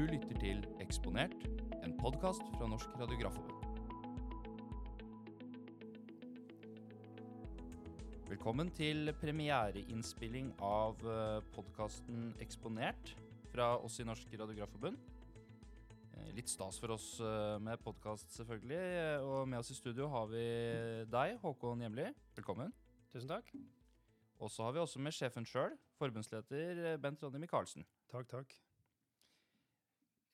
Du lytter til Eksponert, en podkast fra Norsk Radiografforbund. Velkommen til premiereinnspilling av podkasten Eksponert fra oss i Norsk Radiografforbund. Eh, Litt stas for oss eh, med podkast, selvfølgelig. Og med oss i studio har vi deg, Håkon Hjemli. Velkommen. Tusen takk. Og så har vi også med sjefen sjøl, forbundsleder eh, Bent Ronny Michaelsen. Takk, takk.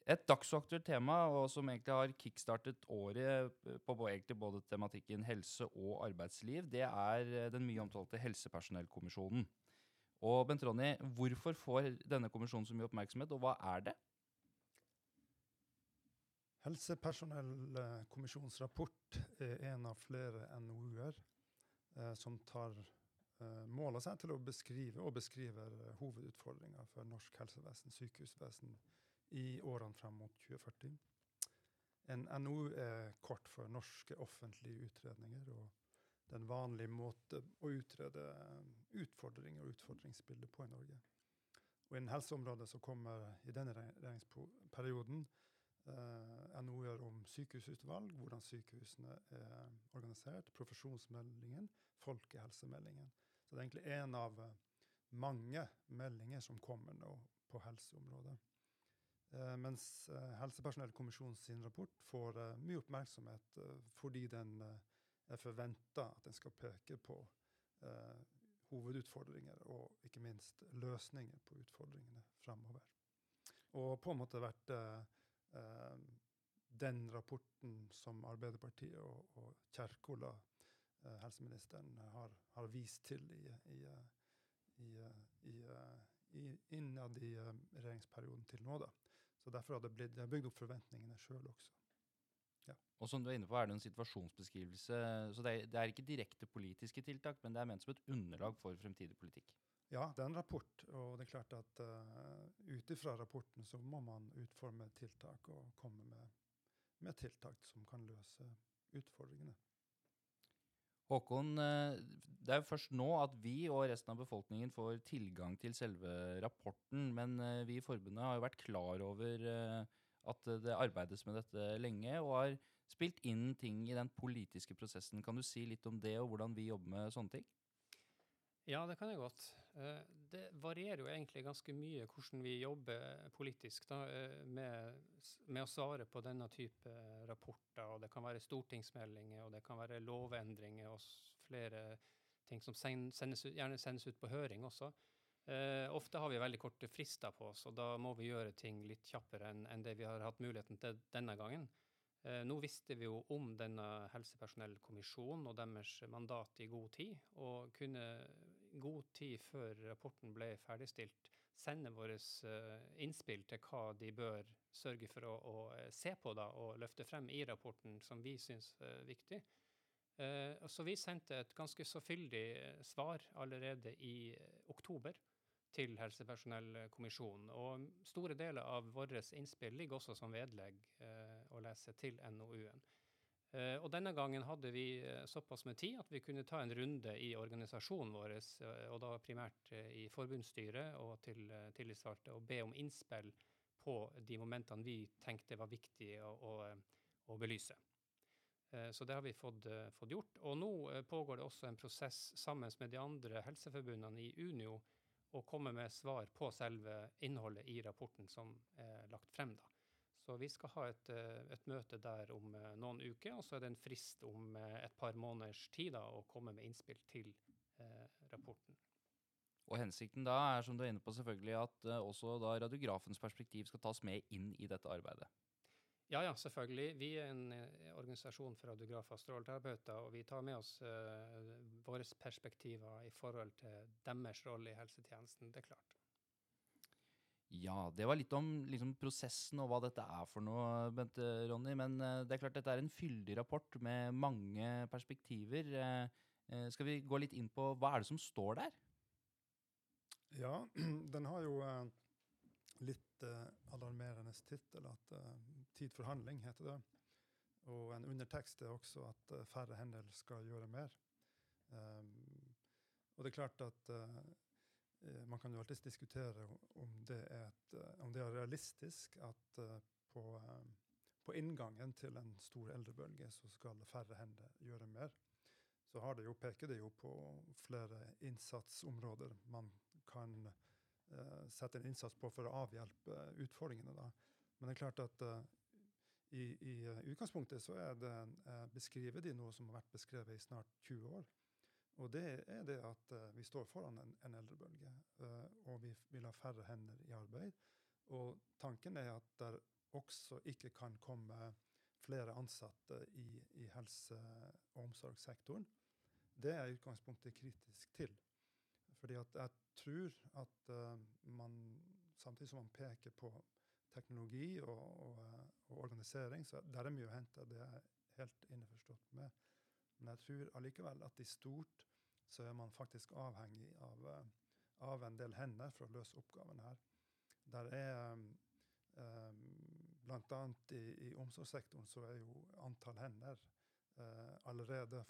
Et dagsaktuelt tema, og som egentlig har kickstartet året på både tematikken helse og arbeidsliv, det er eh, den mye omtalte helsepersonellkommisjonen. Og Bent Ronny, hvorfor får denne kommisjonen så mye oppmerksomhet, og hva er det? Helsepersonellkommisjonens rapport er en av flere NOU-er eh, som tar eh, mål av seg til å beskrive og beskriver eh, hovedutfordringer for norsk helsevesen, sykehusvesen, i årene frem mot 2040. En NOU er kort for norske offentlige utredninger, og det er en vanlig måte å utrede eh, utfordringer og utfordringsbilder på i Norge. Og Innen helseområdet så kommer i denne regjeringsperioden eh, NOU-er om sykehusutvalg, hvordan sykehusene er organisert, profesjonsmeldingen, folkehelsemeldingen. Så det er egentlig en av eh, mange meldinger som kommer nå på helseområdet. Eh, mens eh, Helsepersonellkommisjonen sin rapport får eh, mye oppmerksomhet fordi den er forventa at den skal peke på hovedutfordringer og ikke minst løsninger på utfordringene fremover. Og på en måte vært den rapporten som Arbeiderpartiet og, og Kjerkola, helseministeren, har, har vist til i, i, i, i, innad i regjeringsperioden til nå. da. Så Derfor har det, blitt, jeg bygd opp forventningene sjøl også. Og som du er inne på, er det en situasjonsbeskrivelse. Så det er, det er ikke direkte politiske tiltak, men det er ment som et underlag for fremtidig politikk. Ja, det er en rapport, og det er klart at uh, ut ifra rapporten så må man utforme tiltak og komme med, med tiltak som kan løse utfordringene. Håkon, eh, det er jo først nå at vi og resten av befolkningen får tilgang til selve rapporten, men eh, vi i forbundet har jo vært klar over eh, at det arbeides med dette lenge, og har spilt inn ting i den politiske prosessen. Kan du si litt om det, og hvordan vi jobber med sånne ting? Ja, det kan jeg godt. Eh, Det varierer jo egentlig ganske mye hvordan vi jobber politisk da, eh, med, med å svare på denne type rapporter. og Det kan være stortingsmeldinger, og det kan være lovendringer og flere ting som sendes gjerne sendes ut på høring også. Eh, ofte har vi veldig korte frister på oss, og da må vi gjøre ting litt kjappere enn enn det vi har hatt muligheten til denne gangen. Nå visste vi jo om denne helsepersonellkommisjonen og deres mandat i god tid, og kunne god tid før rapporten ble ferdigstilt, sende våre eh, innspill til hva de bør sørge for å, å eh, se på da, og løfte frem i rapporten som vi syns er viktig. Eh, Så vi sendte et ganske så fyldig svar allerede i oktober til helsepersonellkommisjonen. Og store deler av våre innspill ligger også som vedlegg å lese til NOU-en. Eh, og denne gangen hadde vi eh, såpass med tid at vi kunne ta en runde i organisasjonen vår, eh, og da primært i forbundsstyret og til tillitsvalgte, og be om innspill på de momentene vi tenkte var viktige å, å, å belyse. Så det har vi fått, fått gjort. Og nå pågår det også en prosess sammen med de andre helseforbundene i Unio å komme med svar på selve innholdet i rapporten som er lagt frem. da. Så vi skal ha et, eh, et møte der om eh, noen uker, og så er det en frist om eh, et par måneders tid da, å komme med innspill til eh, rapporten. Og hensikten da er, som du er inne på, selvfølgelig at eh, også da radiografens perspektiv skal tas med inn i dette arbeidet. Ja, ja, selvfølgelig. Vi er en eh, organisasjon for radiografer og stråleterapeuter, og vi tar med oss våre perspektiver i forhold til deres rolle i helsetjenesten. Det er klart. Ja, det var litt om liksom, prosessen og hva dette er for noe, Bente Ronny. Men uh, det er klart dette er en fyldig rapport med mange perspektiver. Uh, skal vi gå litt inn på hva er det som står der? Ja, den har jo uh, litt alarmerende tittel, at 'Tid for handling' heter det. Og en undertekst er også at færre hender skal gjøre mer. Og det er klart at Man kan jo alltids diskutere om det er, et, eh, om det er realistisk at uh, på, uh, på, inngangen til en stor eldrebølge så skal færre hender gjøre mer. Så har det jo, peker det jo på flere innsatsområder man kan uh, sette en innsats på for å avhjelpe utfordringene. da. Men det er klart at i, i utgangspunktet så er det, beskriver de noe som har vært beskrevet i snart 20 år. Og det er det at uh, vi står foran en, en eldrebølge, uh, og vi vil ha færre hender i arbeid. Og tanken er at det også ikke kan komme flere ansatte i, i helse- og omsorgssektoren. Det er utgangspunktet kritisk til. Fordi at jeg tror at uh, man, samtidig som man peker på teknologi og, og, og organisering, så der er mye å hente. Det er jeg helt innforstått med. Men jeg tror allikevel at i stort så er man faktisk avhengig av, eh, av en del hender for å løse oppgaven her. Der er um, Bl.a. I, i omsorgssektoren så er jo antall hender uh, allerede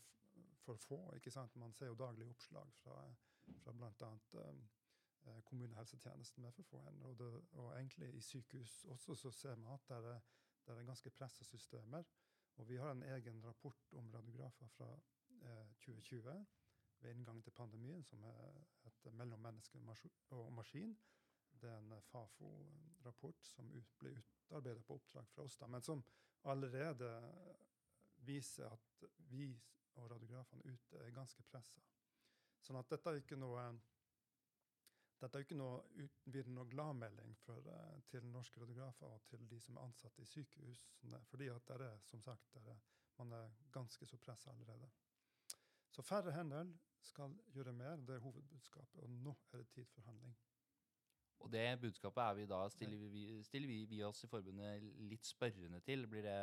for få. ikke sant? Man ser jo daglig oppslag fra, fra bl.a. Um, kommunehelsetjenesten med for få hender. Og, det, og, egentlig i sykehus også så ser man at det er, det er ganske pressa systemer. Og vi har en egen rapport om radiografer fra eh, 2020 ved inngangen til pandemien, som er et mellom menneske og maskin. Det er en Fafo-rapport som ut, ble utarbeidet på oppdrag fra oss, da, men som allerede viser at vi og radiografene ute er ganske pressa. Sånn at dette er ikke noe dette er jo ikke noe noe gladmelding uh, til norske radiografer og til de som er ansatte i sykehusene, fordi at der er, som sagt, der er, man er ganske så pressa allerede. Så færre hender skal gjøre mer. Det er hovedbudskapet. Og nå er det tid for handling. Og det budskapet er vi da, stiller vi, stiller vi, vi oss i forbundet litt spørrende til. Blir det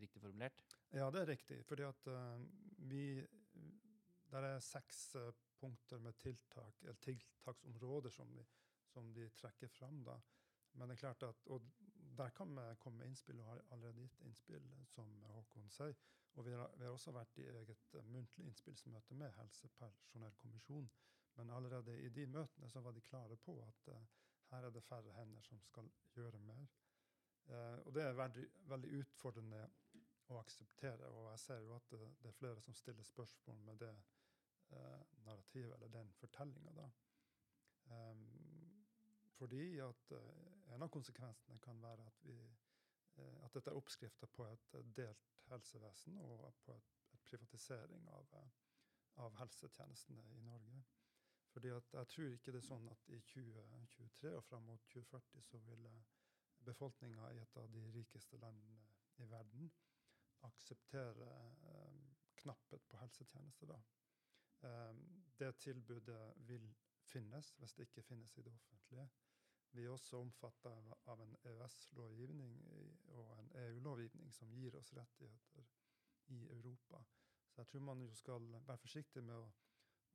riktig formulert? Ja, det er riktig. Fordi at uh, vi Der er seks uh, punkter med tiltak, eller tiltaksområder som de, som de trekker fram. da. Men det er klart at, og der kan vi komme med innspill, og har allerede gitt innspill, som Håkon sier. Og vi har, vi har også vært i eget muntlig innspillsmøte med Helsepersonellkommisjonen. Men allerede i de møtene så var de klare på at uh, her er det færre hender som skal gjøre mer. Uh, og det er veldig, veldig, utfordrende å akseptere. Og jeg ser jo at det, det er flere som stiller spørsmål med det narrativet eller den fortellinga. Um, fordi at en av konsekvensene kan være at vi Eh, at dette er oppskrifta på et eh, delt helsevesen og på et, et privatisering av, eh, av, helsetjenestene i Norge. Fordi at Jeg tror ikke det er sånn at i 2023 og fram mot 2040 så vil befolkninga i et av de rikeste landene i verden akseptere um, knapphet på helsetjenester. da. Um, det tilbudet vil finnes hvis det ikke finnes i det offentlige. Vi er også omfatta av en EØS-lovgivning og en EU-lovgivning som gir oss rettigheter i Europa. Så jeg tror man jo skal være forsiktig med å,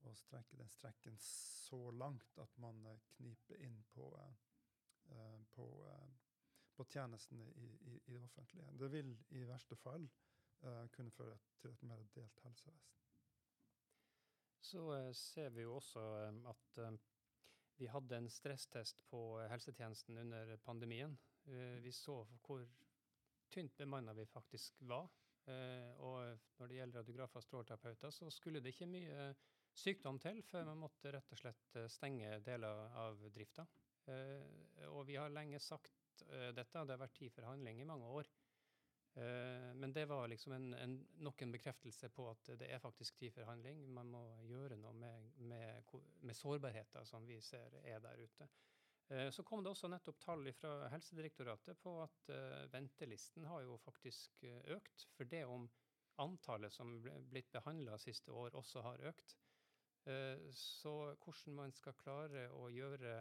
å strekke den strekken så langt at man eh, kniper inn på, uh, på, uh, på tjenestene i, i, i, det offentlige. Det vil i verste fall kunne føre til et mer delt helsevesen. Så ser vi jo også at vi hadde en stresstest på helsetjenesten under pandemien. Eh, vi så hvor tynt bemanna vi faktisk var. Eh, og når det gjelder radiografer og stråleterapeuter, så skulle det ikke mye sykdom til før man måtte rett og slett eh, stenge deler av drifta. Og vi har lenge sagt dette, det har vært tid for handling i mange år. Eh, men det var liksom en, en, nok en bekreftelse på at det er faktisk tid for handling. Man må gjøre noe med, med, med sårbarheter som vi ser er der ute. Eh, så kom det også nettopp tall fra Helsedirektoratet på at uh, ventelisten har jo faktisk økt. For det om antallet som er blitt behandla siste år, også har økt. Så hvordan man skal klare å gjøre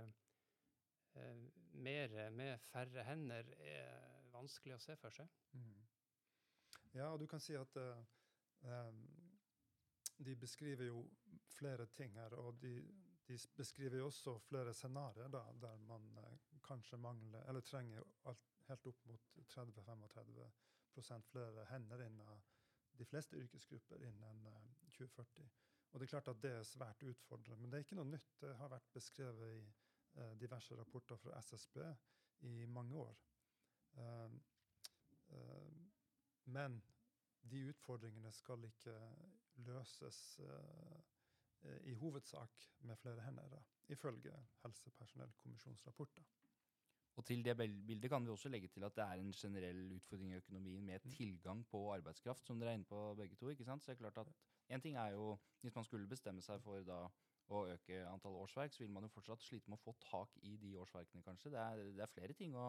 mer med færre hender, er vanskelig å se for seg. Mm. Ja, og du kan si at uh, um, de beskriver jo flere ting her. Og de, de beskriver jo også flere scenarioer der man uh, kanskje mangler, eller trenger alt, helt opp mot 30-35 flere hender innen de fleste yrkesgrupper innen uh, 2040. Og det er klart at det er svært utfordrende. Men det er ikke noe nytt. Det har vært beskrevet i eh, diverse rapporter fra SSB i mange år. Uh, uh, men de utfordringene skal ikke løses uh, i hovedsak med flere hender, ifølge Helsepersonellkommisjonens rapporter. Og til det bildet kan vi også legge til at det er en generell utfordring i økonomien med Mm. tilgang på arbeidskraft, som dere er inne på begge to. ikke sant? Så det er klart at En ting er jo, hvis man skulle bestemme seg for da å øke antall årsverk, så vil man jo fortsatt slite med å få tak i de årsverkene, kanskje. Det er, det er flere ting å,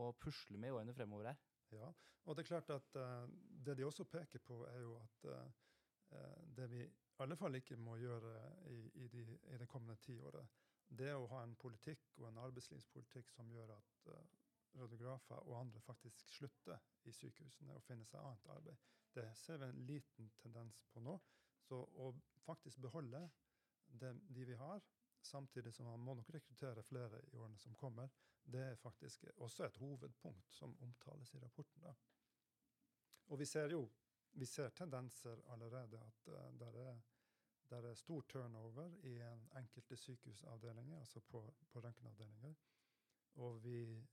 å pusle med i årene fremover her. Ja, og det er klart at uh, det de også peker på, er jo at uh, det vi i alle fall ikke må gjøre i, i, de, i det kommende tiåret, det er å ha en politikk og en arbeidslivspolitikk som gjør at uh, radiografer og andre faktisk slutter i sykehusene og finner seg annet arbeid. Det ser vi en liten tendens på nå. Så å faktisk beholde det, de vi har, samtidig som man må nok rekruttere flere i årene som kommer, det er faktisk også et hovedpunkt som omtales i rapporten. Da. Og vi ser jo vi ser tendenser allerede at uh, der, er, der er stor turnover i en enkelte sykehusavdelinger, altså på, på røntgenavdelinger. Og vi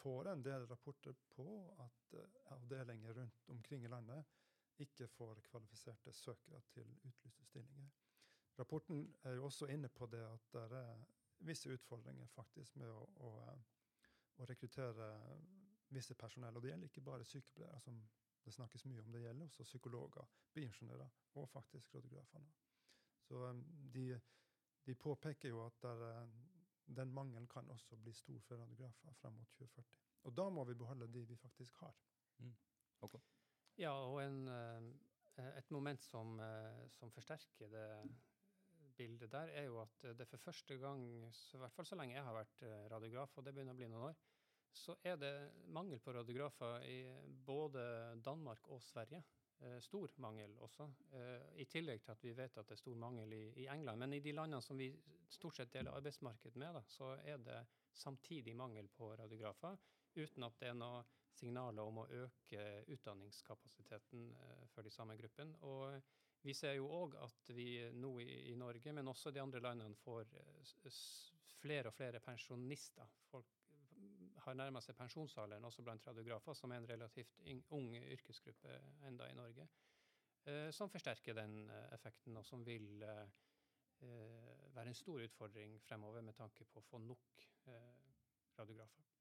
får en del rapporter på at uh, avdelinger rundt omkring i landet ikke får kvalifiserte søkere til utlyste stillinger. Rapporten er jo også inne på det at det er visse utfordringer faktisk med å, å, å rekruttere visse personell. Og det gjelder ikke bare sykepleiere, som det snakkes mye om, det gjelder også psykologer, bioingeniører og faktisk radiografene. Så de, de, påpeker jo at der, den mangelen kan også bli stor for radiografer frem mot 2040. Og da må vi beholde de vi faktisk har. Mm. Okay. Ja, og en, et moment som, som, forsterker det bildet der, er jo at det for første gang, i hvert fall så lenge jeg har vært radiograf, og det begynner å bli noen år, så er det mangel på radiografer i både Danmark og Sverige. Stor mangel også. I tillegg til at vi vet at det er stor mangel i, England. Men i de landene som vi stort sett deler arbeidsmarked med, så er det samtidig mangel på radiografer, uten at det er noe signaler om å øke utdanningskapasiteten for de samme gruppene. Vi ser jo òg at vi nå i, Norge, men også de andre landene, får flere og flere pensjonister. Folk har nærma seg pensjonsalderen også blant radiografer, som er en relativt ung yrkesgruppe enda i Norge, eh, som forsterker den effekten, og som vil eh, være en stor utfordring fremover med tanke på å få nok eh, radiografer.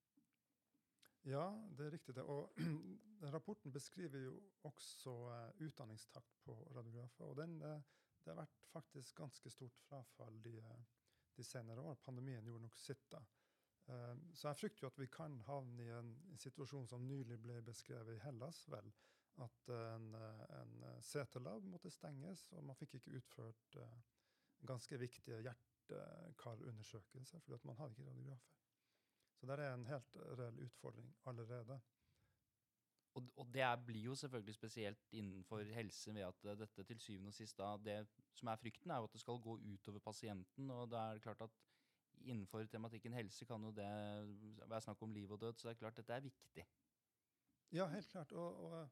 Ja, det er riktig. det. Og rapporten beskriver jo også uh, utdanningstakt på radiografer. Og den, uh, det har vært faktisk ganske stort frafall de, de senere år. Pandemien gjorde nok sitt da. Uh, så jeg frykter jo at vi kan havne i en, situasjon som nylig ble beskrevet i Hellas. vel, At en, en CT-lab måtte stenges, og man fikk ikke utført ganske viktige hjertekarundersøkelser fordi at man hadde ikke radiografer. Så det er en helt reell utfordring allerede. Og, og det blir jo selvfølgelig spesielt innenfor helse ved at dette til syvende og sist da, Det som er frykten, er jo at det skal gå utover pasienten. Og det er klart at innenfor tematikken helse kan jo det være snakk om liv og død. Så det er klart dette er viktig. Ja, helt klart. Og, og,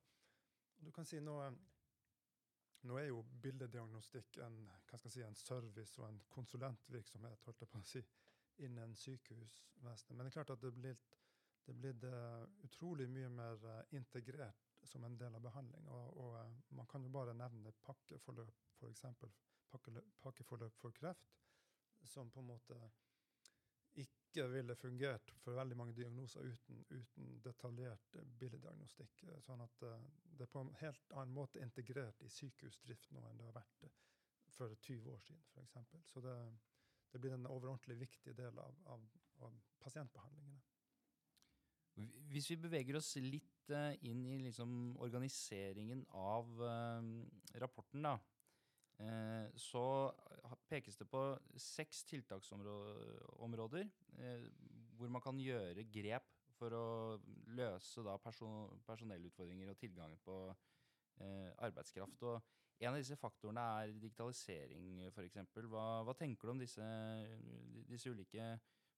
og du kan si nå nå er jo bildediagnostikk en, si, en service og en konsulentvirksomhet, holdt jeg på å si innen sykehusvesenet. Men det er klart at det blir, det er blitt utrolig mye mer uh, integrert som en del av behandling. Og, og uh, man kan jo bare nevne pakkeforløp, f.eks. Pakkeløp, pakkeforløp for kreft, som på en måte ikke ville fungert for veldig mange diagnoser uten, uten detaljert billeddiagnostikk. Sånn at det er på en helt annen måte integrert i sykehusdrift nå enn det har vært for 20 år siden, f.eks. Så det det blir en overordentlig viktig del av, av, av, pasientbehandlingene. Hvis vi beveger oss litt uh, inn i liksom, organiseringen av uh, rapporten, da, uh, så pekes det på seks tiltaksområder hvor man kan gjøre grep for å løse personellutfordringer og tilgangen på arbeidskraft. og en av disse faktorene er digitalisering, f.eks. Hva, hva tenker du om disse, disse, ulike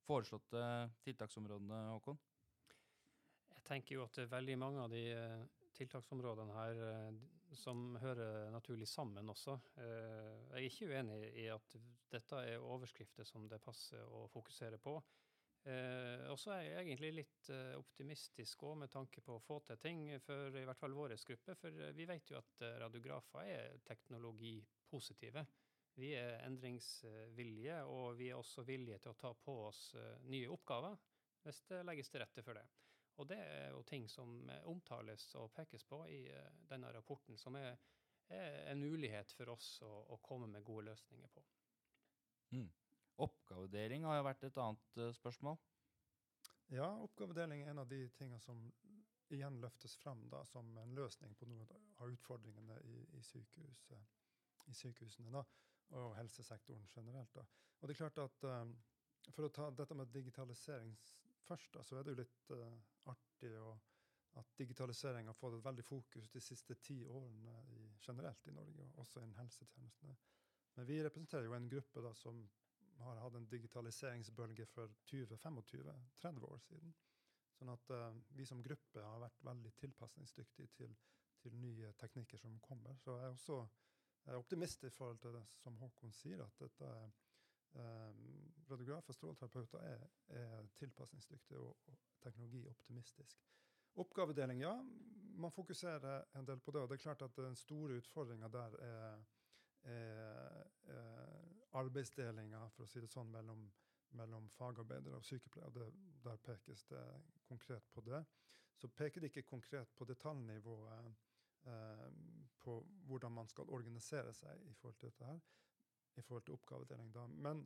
foreslåtte tiltaksområdene, Håkon? Jeg tenker jo at veldig mange av de tiltaksområdene her som hører naturlig sammen også. Jeg er ikke uenig i at dette er overskrifter som det passer å fokusere på. Og så er jeg egentlig litt optimistisk òg med tanke på å få til ting for i hvert fall vår gruppe. For vi vet jo at radiografer er teknologipositive. Vi er endringsvillige, og vi er også villige til å ta på oss nye oppgaver hvis det legges til rette for det. Og det er jo ting som omtales og pekes på i denne rapporten, som er, er en mulighet for oss å, å, komme med gode løsninger på. Mm. Oppgavedeling har jo vært et annet uh, spørsmål. Ja, oppgavedeling er en av de tingene som igjen løftes fram da, som en løsning på noen av utfordringene i, i, sykehus, i sykehusene da, og helsesektoren generelt. Da. Og det er klart at um, For å ta dette med digitalisering først, da, så er det jo litt uh, artig å, at digitalisering har fått et veldig fokus de siste ti årene i, generelt i Norge, og også innen helsetjenestene. Men vi representerer jo en gruppe da, som har hatt en digitaliseringsbølge for 20-25-30 år siden. Sånn at uh, vi som gruppe har vært veldig tilpasningsdyktige til, til, nye teknikker som kommer. Så jeg er også jeg er optimist i forhold til det som Håkon sier, at dette er Um, radiografer og stråleterapeuter er, er tilpasningsdyktige og, og teknologioptimistiske. Oppgavedeling, ja. Man fokuserer en del på det. og det er klart at Den store utfordringa der er, er, er arbeidsdelinga for å si det sånn, mellom, mellom fagarbeidere og sykepleiere. Det, der pekes det konkret på det. Så peker det ikke konkret på detaljnivået eh, på hvordan man skal organisere seg i forhold til dette. her i forhold til oppgavedeling. Da. Men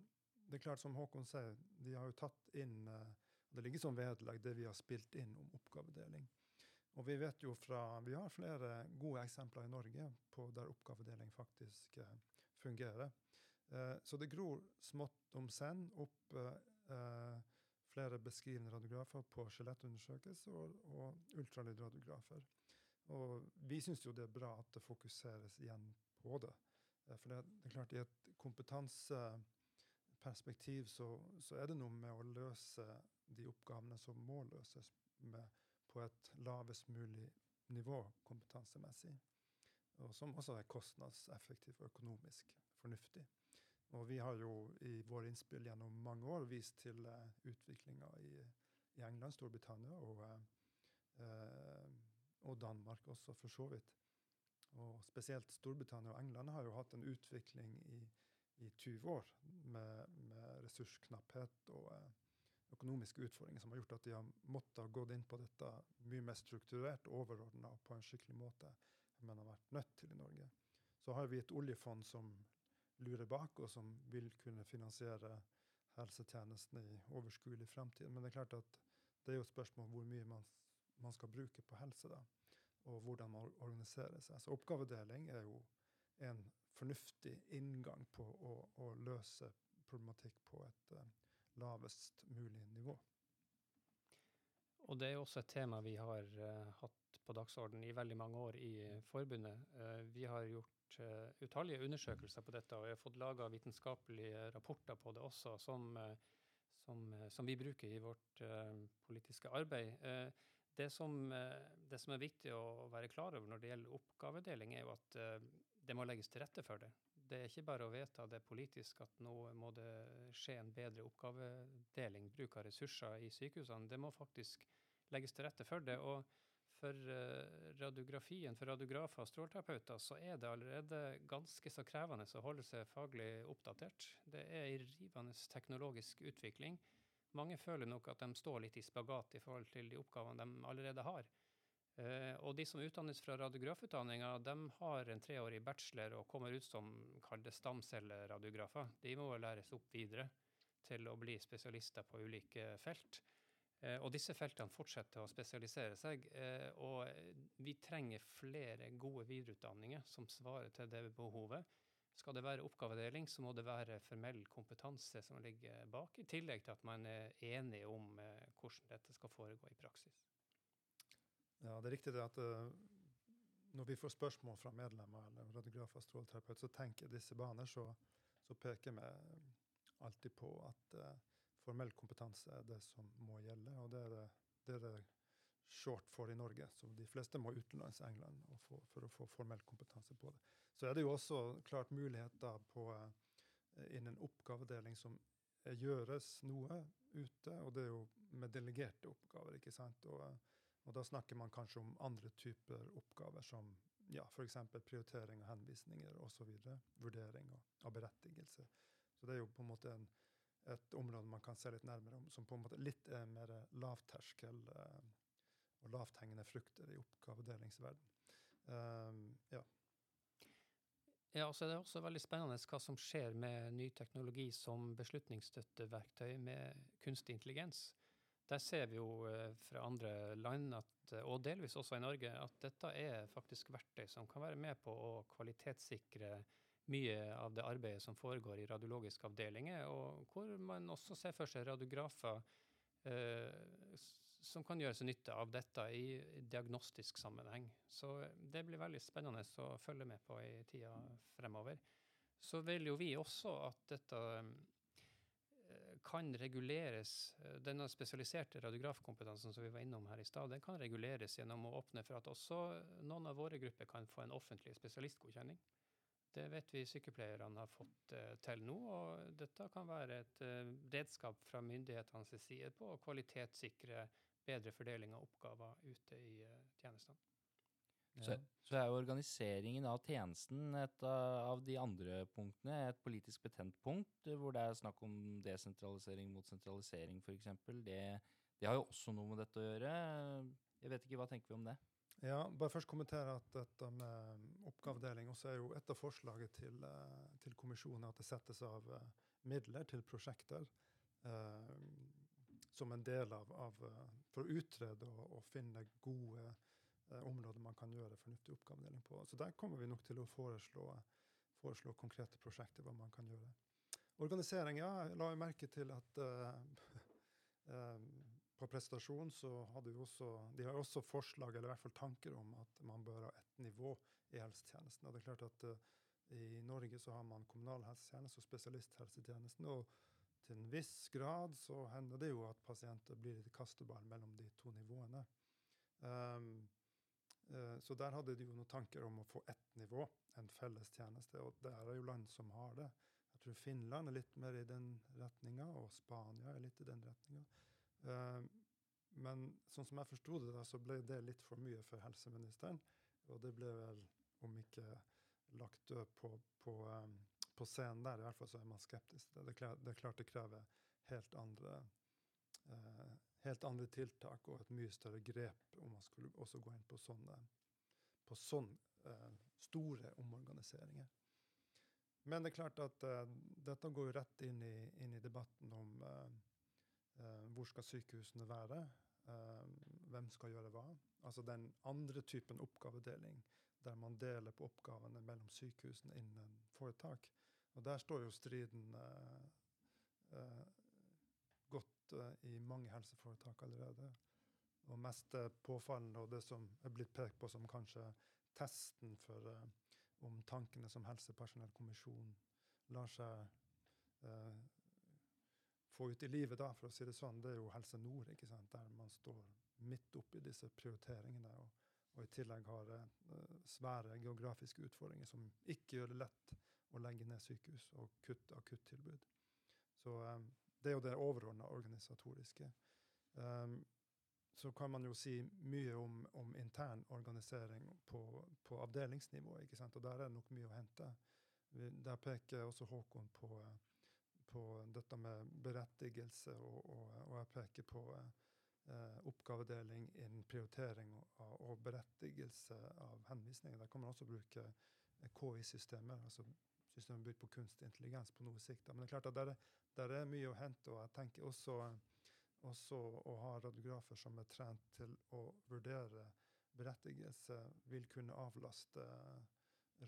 det er klart, som Håkon sier, de har jo tatt inn eh, Det ligger som vedlegg det vi har spilt inn om oppgavedeling. Og vi vet jo fra, vi har flere gode eksempler i Norge på der oppgavedeling faktisk uh, fungerer. Uh, så det gror smått om senn opp flere beskrivende radiografer på skjelettundersøkelse og, og ultralydradiografer. Og vi syns jo det er bra at det fokuseres igjen på det. For det, det, er klart, i et kompetanseperspektiv så, så, er det noe med å løse de oppgavene som må løses med, på et lavest mulig nivå kompetansemessig. Og som også er kostnadseffektivt og økonomisk fornuftig. Og vi har jo i våre innspill gjennom mange år vist til uh, utviklinga i, i, England, Storbritannia og, uh, og Danmark også, for så vidt. Og spesielt Storbritannia og England har jo hatt en utvikling i, i 20 år med, med ressursknapphet og uh, økonomiske utfordringer som har gjort at de har måttet gå inn på dette mye mer strukturert, overordna og på en skikkelig måte enn man har vært nødt til i Norge. Så har vi et oljefond som lurer bak, og som vil kunne finansiere helsetjenestene i overskuelig fremtid. Men det er klart at det er jo et spørsmål hvor mye man, man skal bruke på helse. da og hvordan man organiserer seg. Så oppgavedeling er jo en fornuftig inngang på å, å løse problematikk på et uh, lavest mulig nivå. Og det er også et tema vi har uh, hatt på dagsorden i veldig mange år i uh, forbundet. vi har gjort utallige undersøkelser på dette, og vi har fått laga vitenskapelige rapporter på det også, som, som, som vi bruker i vårt politiske arbeid. Det som, eh, det som, er viktig å være klar over når det gjelder oppgavedeling, er jo at eh, det må legges til rette for det. Det er ikke bare å vedta det politisk at nå må det skje en bedre oppgavedeling, bruk av ressurser i sykehusene. Det må faktisk legges til rette for det. Og for eh, radiografien, for radiografer og stråleterapeuter, så er det allerede ganske så krevende å holde seg faglig oppdatert. Det er en rivende teknologisk utvikling. Mange føler nok at de står litt i spagat i forhold til de oppgavene de allerede har. Uh, og de som utdannes fra radiografutdanninga, de har en treårig bachelor og kommer ut som kall stamcelleradiografer. De må læres opp videre til å bli spesialister på ulike felt. Uh, og disse feltene fortsetter å spesialisere seg. Uh, og vi trenger flere gode videreutdanninger som svarer til det behovet. Skal det være oppgavedeling, så må det være formell kompetanse som ligger bak, i tillegg til at man er enig om eh, hvordan dette skal foregå i praksis. Ja, det er riktig det at uh, når vi får spørsmål fra medlemmer eller radiografer og stråleterapeut, så tenker disse baner, så, så peker vi alltid på at uh, formell kompetanse er det som må gjelde. Og det er det, det, er det short for i Norge. Så de fleste må utenlands England for, for, å få formell kompetanse på det. Så er det jo også klart muligheter på, uh, innen oppgavedeling som gjøres noe ute, og det er jo med delegerte oppgaver. ikke sant? Og, og da snakker man kanskje om andre typer oppgaver, som ja, f.eks. prioritering av henvisninger osv. Vurdering av berettigelse. Så det er jo på en måte en, et område man kan se litt nærmere om, som på en måte litt er mer lavterskel eh, og lavthengende frukter i oppgavedelingsverden. Um, ja. Ja, så Det er også veldig spennende hva som skjer med ny teknologi som beslutningsstøtteverktøy med kunstig intelligens. Der ser vi jo eh, fra andre land, at, eh, og delvis også i Norge, at dette er faktisk verktøy som kan være med på å kvalitetssikre mye av det arbeidet som foregår i radiologiske avdelinger, og hvor man også ser for seg radiografer eh, som kan gjøre seg nytte av dette i diagnostisk sammenheng. Så det blir veldig spennende å følge med på i tida fremover. Så vil jo vi også at dette eh, kan reguleres. Denne spesialiserte radiografkompetansen som vi var innom her i stad, den kan reguleres gjennom å åpne for at også noen av våre grupper kan få en offentlig spesialistgodkjenning. Det vet vi sykepleierne har fått uh, til nå. og Dette kan være et redskap fra myndighetenes side på å kvalitetssikre bedre fordeling av oppgaver ute i tjenestene. Så, så, er jo organiseringen av tjenesten et av de andre punktene, et politisk betent punkt, hvor det er snakk om desentralisering mot sentralisering f.eks. Det, det har jo også noe med dette å gjøre. Jeg vet ikke, Hva tenker vi om det? Ja, bare først kommentere at dette med oppgavedeling også er jo et av forslaget til, til kommisjonen at det settes av midler til prosjekter. eh, som en del av, av eh, For å utrede og, og finne gode eh, områder man kan gjøre fornuftig oppgavedeling på. Så der kommer vi nok til å foreslå, foreslå konkrete prosjekter hva man kan gjøre. Organisering, ja. Jeg la merke til at uh, på prestasjon så hadde vi også De har også forslag, eller i hvert fall tanker om at man bør ha ett nivå i helsetjenesten. Og det er klart at uh, I Norge så har man kommunal helsetjeneste og spesialisthelsetjenesten. og til en viss grad så hender det jo at pasienter blir litt kasteball mellom de to nivåene. Um, så der hadde de jo noen tanker om å få ett nivå, en felles tjeneste. Og det er jo land som har det. Jeg tror Finland er litt mer i den retninga, og Spania er litt i den retninga. Uh, men sånn som jeg forsto det, da, så ble det litt for mye for helseministeren. Og det ble vel, om ikke lagt død på, på um, på scenen der i hvert fall så er man skeptisk det. Er klart det krever helt andre, eh, helt andre tiltak og et mye større grep om man skulle også gå inn på sånne på sånne eh, store omorganiseringer. Men det er klart at eh, dette går rett inn i, inn i debatten om eh, eh, hvor skal sykehusene være, hvem skal gjøre hva. Altså den andre typen oppgavedeling der man deler på oppgavene mellom sykehusene innen foretak. Og der står jo striden i mange helseforetak allerede. Og mest eh, påfallende, og det som er blitt pekt på som kanskje testen for uh, om tankene som helsepersonellkommisjon lar seg uh, få ut i livet, da, for å si det sånn, det er jo Helse Nord, ikke sant? der man står midt oppi disse prioriteringene. og og i tillegg har uh, svære geografiske utfordringer som ikke gjør det lett å legge ned sykehus og kutte akuttilbud. Så det er jo det overordna organisatoriske. Um, så kan man jo si mye om, om intern organisering på, på, avdelingsnivå. ikke sant? Og der er det nok mye å hente. Der peker også Håkon på, på dette med berettigelse, og, og, og jeg peker på eh, oppgavedeling innen prioritering og, og, berettigelse av henvisninger. Der kan man også bruke KI-systemer, altså systemet bygd på kunstig intelligens på noe sikt. Men det er klart at der, der er mye å hente. og jeg tenker også, også å ha radiografer som er trent til å vurdere berettigelse, vil kunne avlaste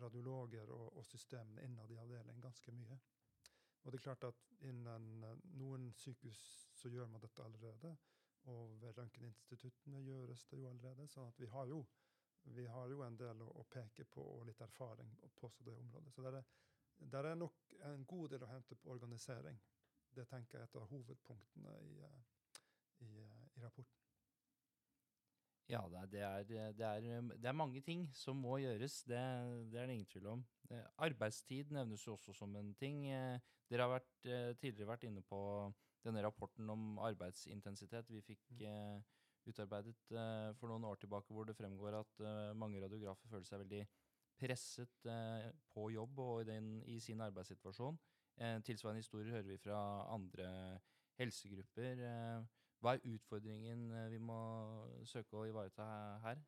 radiologer og, og systemene innad i avdelingen ganske mye. Og det er klart at Innen noen sykehus så gjør man dette allerede. Og ved røntgeninstituttene gjøres det jo allerede. så at vi har jo, vi har jo en del å, å, peke på og litt erfaring på det området. Så der er, der er nok en god del å hente på organisering. Det tenker jeg er et av hovedpunktene i, eh, i, eh, i rapporten. Ja, det er, det, er, det, er, det er, mange ting som må gjøres. Det, det er det ingen tvil om. Arbeidstid nevnes jo også som en ting. Dere har vært, tidligere vært inne på denne rapporten om arbeidsintensitet vi fikk mm. utarbeidet for noen år tilbake, hvor det fremgår at mange radiografer føler seg veldig presset på jobb og i, den, i sin arbeidssituasjon. Tilsvarende historier hører vi fra andre helsegrupper. Hva er utfordringen eh, vi må søke å ivareta her?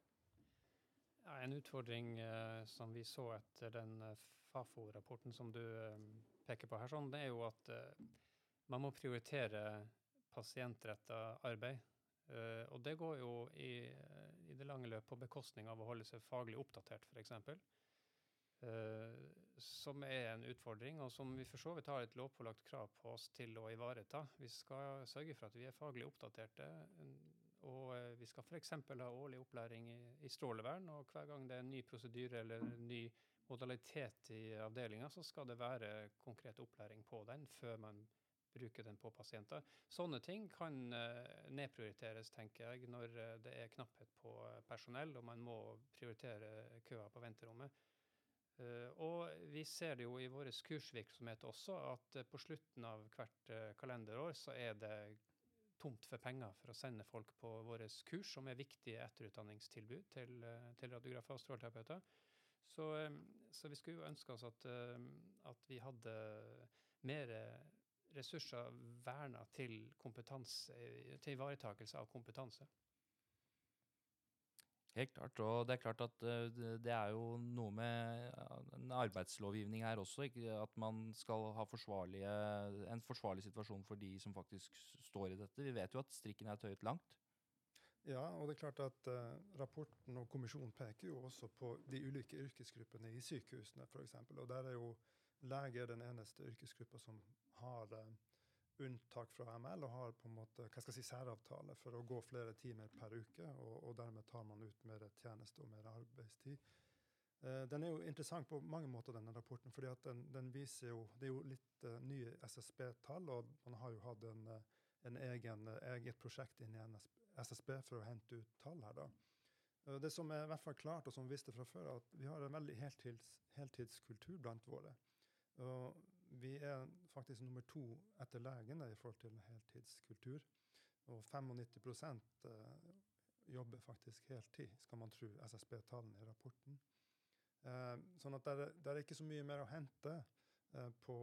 Ja, en utfordring eh, som vi så etter den eh, Fafo-rapporten som du eh, peker på her, sånn, det er jo at eh, man må prioritere pasientretta arbeid. Eh, og det går jo i, i, det lange løp på bekostning av å holde seg faglig oppdatert, f.eks. Uh, som er en utfordring, og som vi for så vidt har et lovpålagt krav på oss til å ivareta. Vi skal sørge for at vi er faglig oppdaterte. Og uh, vi skal f.eks. ha årlig opplæring i, i, strålevern. Og hver gang det er en ny prosedyre eller en ny modalitet i avdelinga, så skal det være konkret opplæring på den før man bruker den på pasienter. Sånne ting kan uh, nedprioriteres, tenker jeg, når det er knapphet på personell og man må prioritere køa på venterommet. Uh, og vi ser det jo i vår kursvirksomhet også, at uh, på slutten av hvert uh, kalenderår så er det tomt for penger for å sende folk på våre kurs, som er viktige etterutdanningstilbud til, til radiografer og stråleterapeuter. Så, så, vi skulle jo ønske oss at, at vi hadde mer ressurser verna til, til ivaretakelse av kompetanse. Helt klart. Og det er klart at det er jo noe med en arbeidslovgivning her også. Ikke? At man skal ha en forsvarlig situasjon for de som faktisk står i dette. Vi vet jo at strikken er tøyet langt. Ja, og det er klart at uh, rapporten og kommisjonen peker jo også på de ulike yrkesgruppene i sykehusene, f.eks. Og der er jo leger den eneste yrkesgruppa som har uh, unntak fra ML og har på en måte, hva skal jeg si, særavtale for å gå flere timer per uke. Og, og dermed tar man ut mer tjeneste og mer arbeidstid. Uh, den er jo interessant på mange måter, denne rapporten. fordi at den, den viser jo, Det er jo litt uh, nye SSB-tall, og man har jo hatt en, uh, en egen, eget prosjekt inni SSB for å hente ut tall her. da. Det som er i hvert fall klart, og som vi visste fra før, er at vi har en veldig heltids, heltidskultur blant våre. Og vi er faktisk nummer to etter legene i forhold til heltidskultur. Og 95 eh, jobber faktisk heltid, skal man tro SSB-tallene i rapporten. Eh, sånn at det er ikke så mye mer å hente eh, på,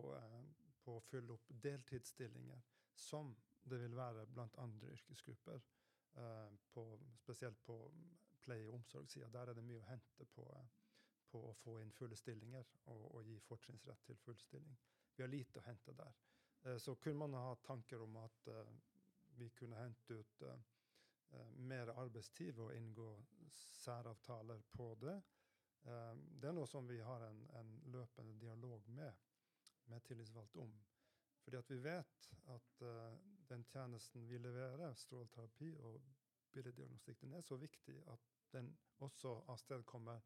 å fylle opp deltidsstillinger, som det vil være blant andre yrkesgrupper. På, spesielt på pleie- og omsorgssida. Der er det mye å hente på, på å få inn fulle stillinger og, og gi fortrinnsrett til full stilling. Vi har lite å hente der. Eh, så kunne man ha tanker om at eh, vi kunne hente ut eh, mer arbeidstid og inngå særavtaler på det. Det er noe som vi har en, en løpende dialog med, med tillitsvalgte om. Fordi at vi vet at den tjenesten vi leverer, stråleterapi og billeddiagnostikk, den er så viktig at den også avstedkommer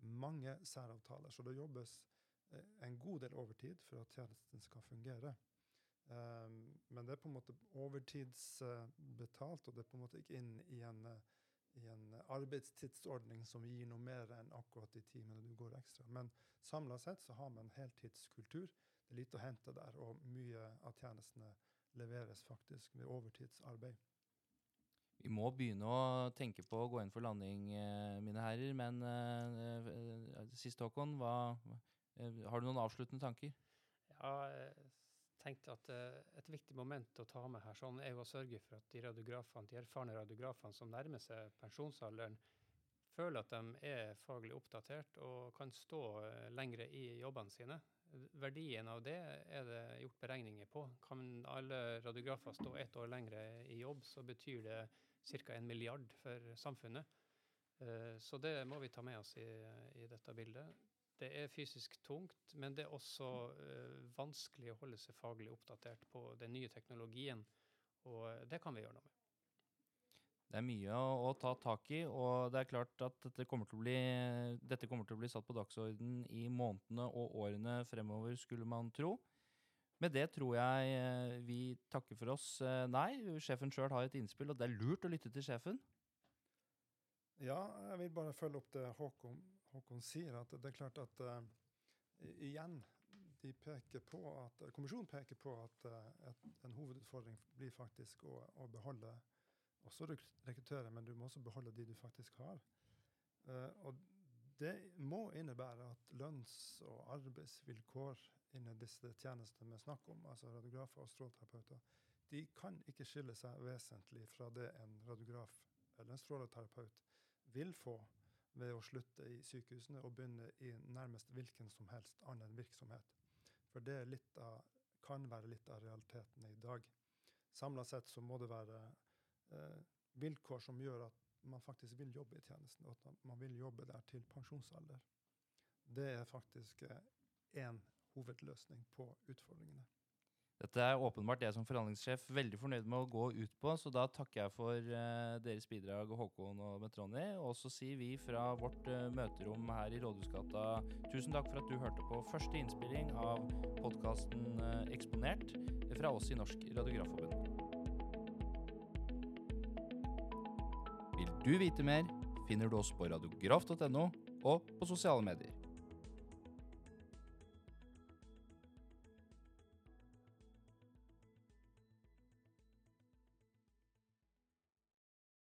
mange særavtaler. Så det jobbes en god del overtid for at tjenesten skal fungere. Um, men det er på en måte overtidsbetalt, og det er på en måte ikke inn i en, i en arbeidstidsordning som gir noe mer enn akkurat de timene du går ekstra. Men samla sett så har man heltidskultur. Det er lite å hente der, og mye av tjenestene leveres faktisk ved overtidsarbeid. Vi må begynne å tenke på å gå inn for landing, eh, mine herrer. Men uh, sist, Håkon, hva, Eh, har du noen avsluttende tanker? Ja, jeg tenkte at uh, Et viktig moment å ta med her sånn er jo å sørge for at de radiografene, de erfarne radiografene som nærmer seg pensjonsalderen, føler at de er faglig oppdatert og kan stå uh, lengre i jobbene sine. Verdien av det er det gjort beregninger på. Kan alle radiografer stå ett år lengre i jobb, så betyr det ca. en milliard for samfunnet. Så det må vi ta med oss i, i dette bildet. Det er fysisk tungt, men det er også uh, vanskelig å holde seg faglig oppdatert på den nye teknologien. Og eh, det kan vi gjøre noe med. Det er mye å, å, ta tak i, og det er klart at dette kommer, bli, dette kommer til å bli satt på dagsorden i månedene og årene fremover, skulle man tro. Med det tror jeg eh, vi takker for oss. Nei, sjefen sjøl har et innspill, og det er lurt å lytte til sjefen. Ja, jeg vil bare følge opp det Håkon, Håkon sier. at Det er klart at uh, igjen, de peker på at, Kommisjonen peker på at uh, et, en hovedutfordring blir faktisk å, å, beholde også rekruttere, men du må også beholde de du faktisk har. Uh, og det må innebære at lønns- og arbeidsvilkår innen disse tjenestene vi snakker om, altså radiografer og stråleterapeuter, de kan ikke skille seg vesentlig fra det en radiograf eller en stråleterapeut vil få ved å slutte i sykehusene og begynne i nærmest hvilken som helst annen virksomhet. For det av, kan være litt av realiteten i dag. Samla sett så må det være eh, vilkår som gjør at man faktisk vil jobbe i tjenesten, og at man vil jobbe der til pensjonsalder. Det er faktisk én eh, hovedløsning på utfordringene. Dette er åpenbart jeg som forhandlingssjef veldig fornøyd med å gå ut på, så da takker jeg for uh, deres bidrag, Håkon og Metroni. Og så sier vi fra vårt uh, møterom her i Rådhusgata tusen takk for at du hørte på første innspilling av podkasten uh, Eksponert fra oss i Norsk Radiografforbund. Vil du vite mer, finner du oss på radiograf.no og på sosiale medier.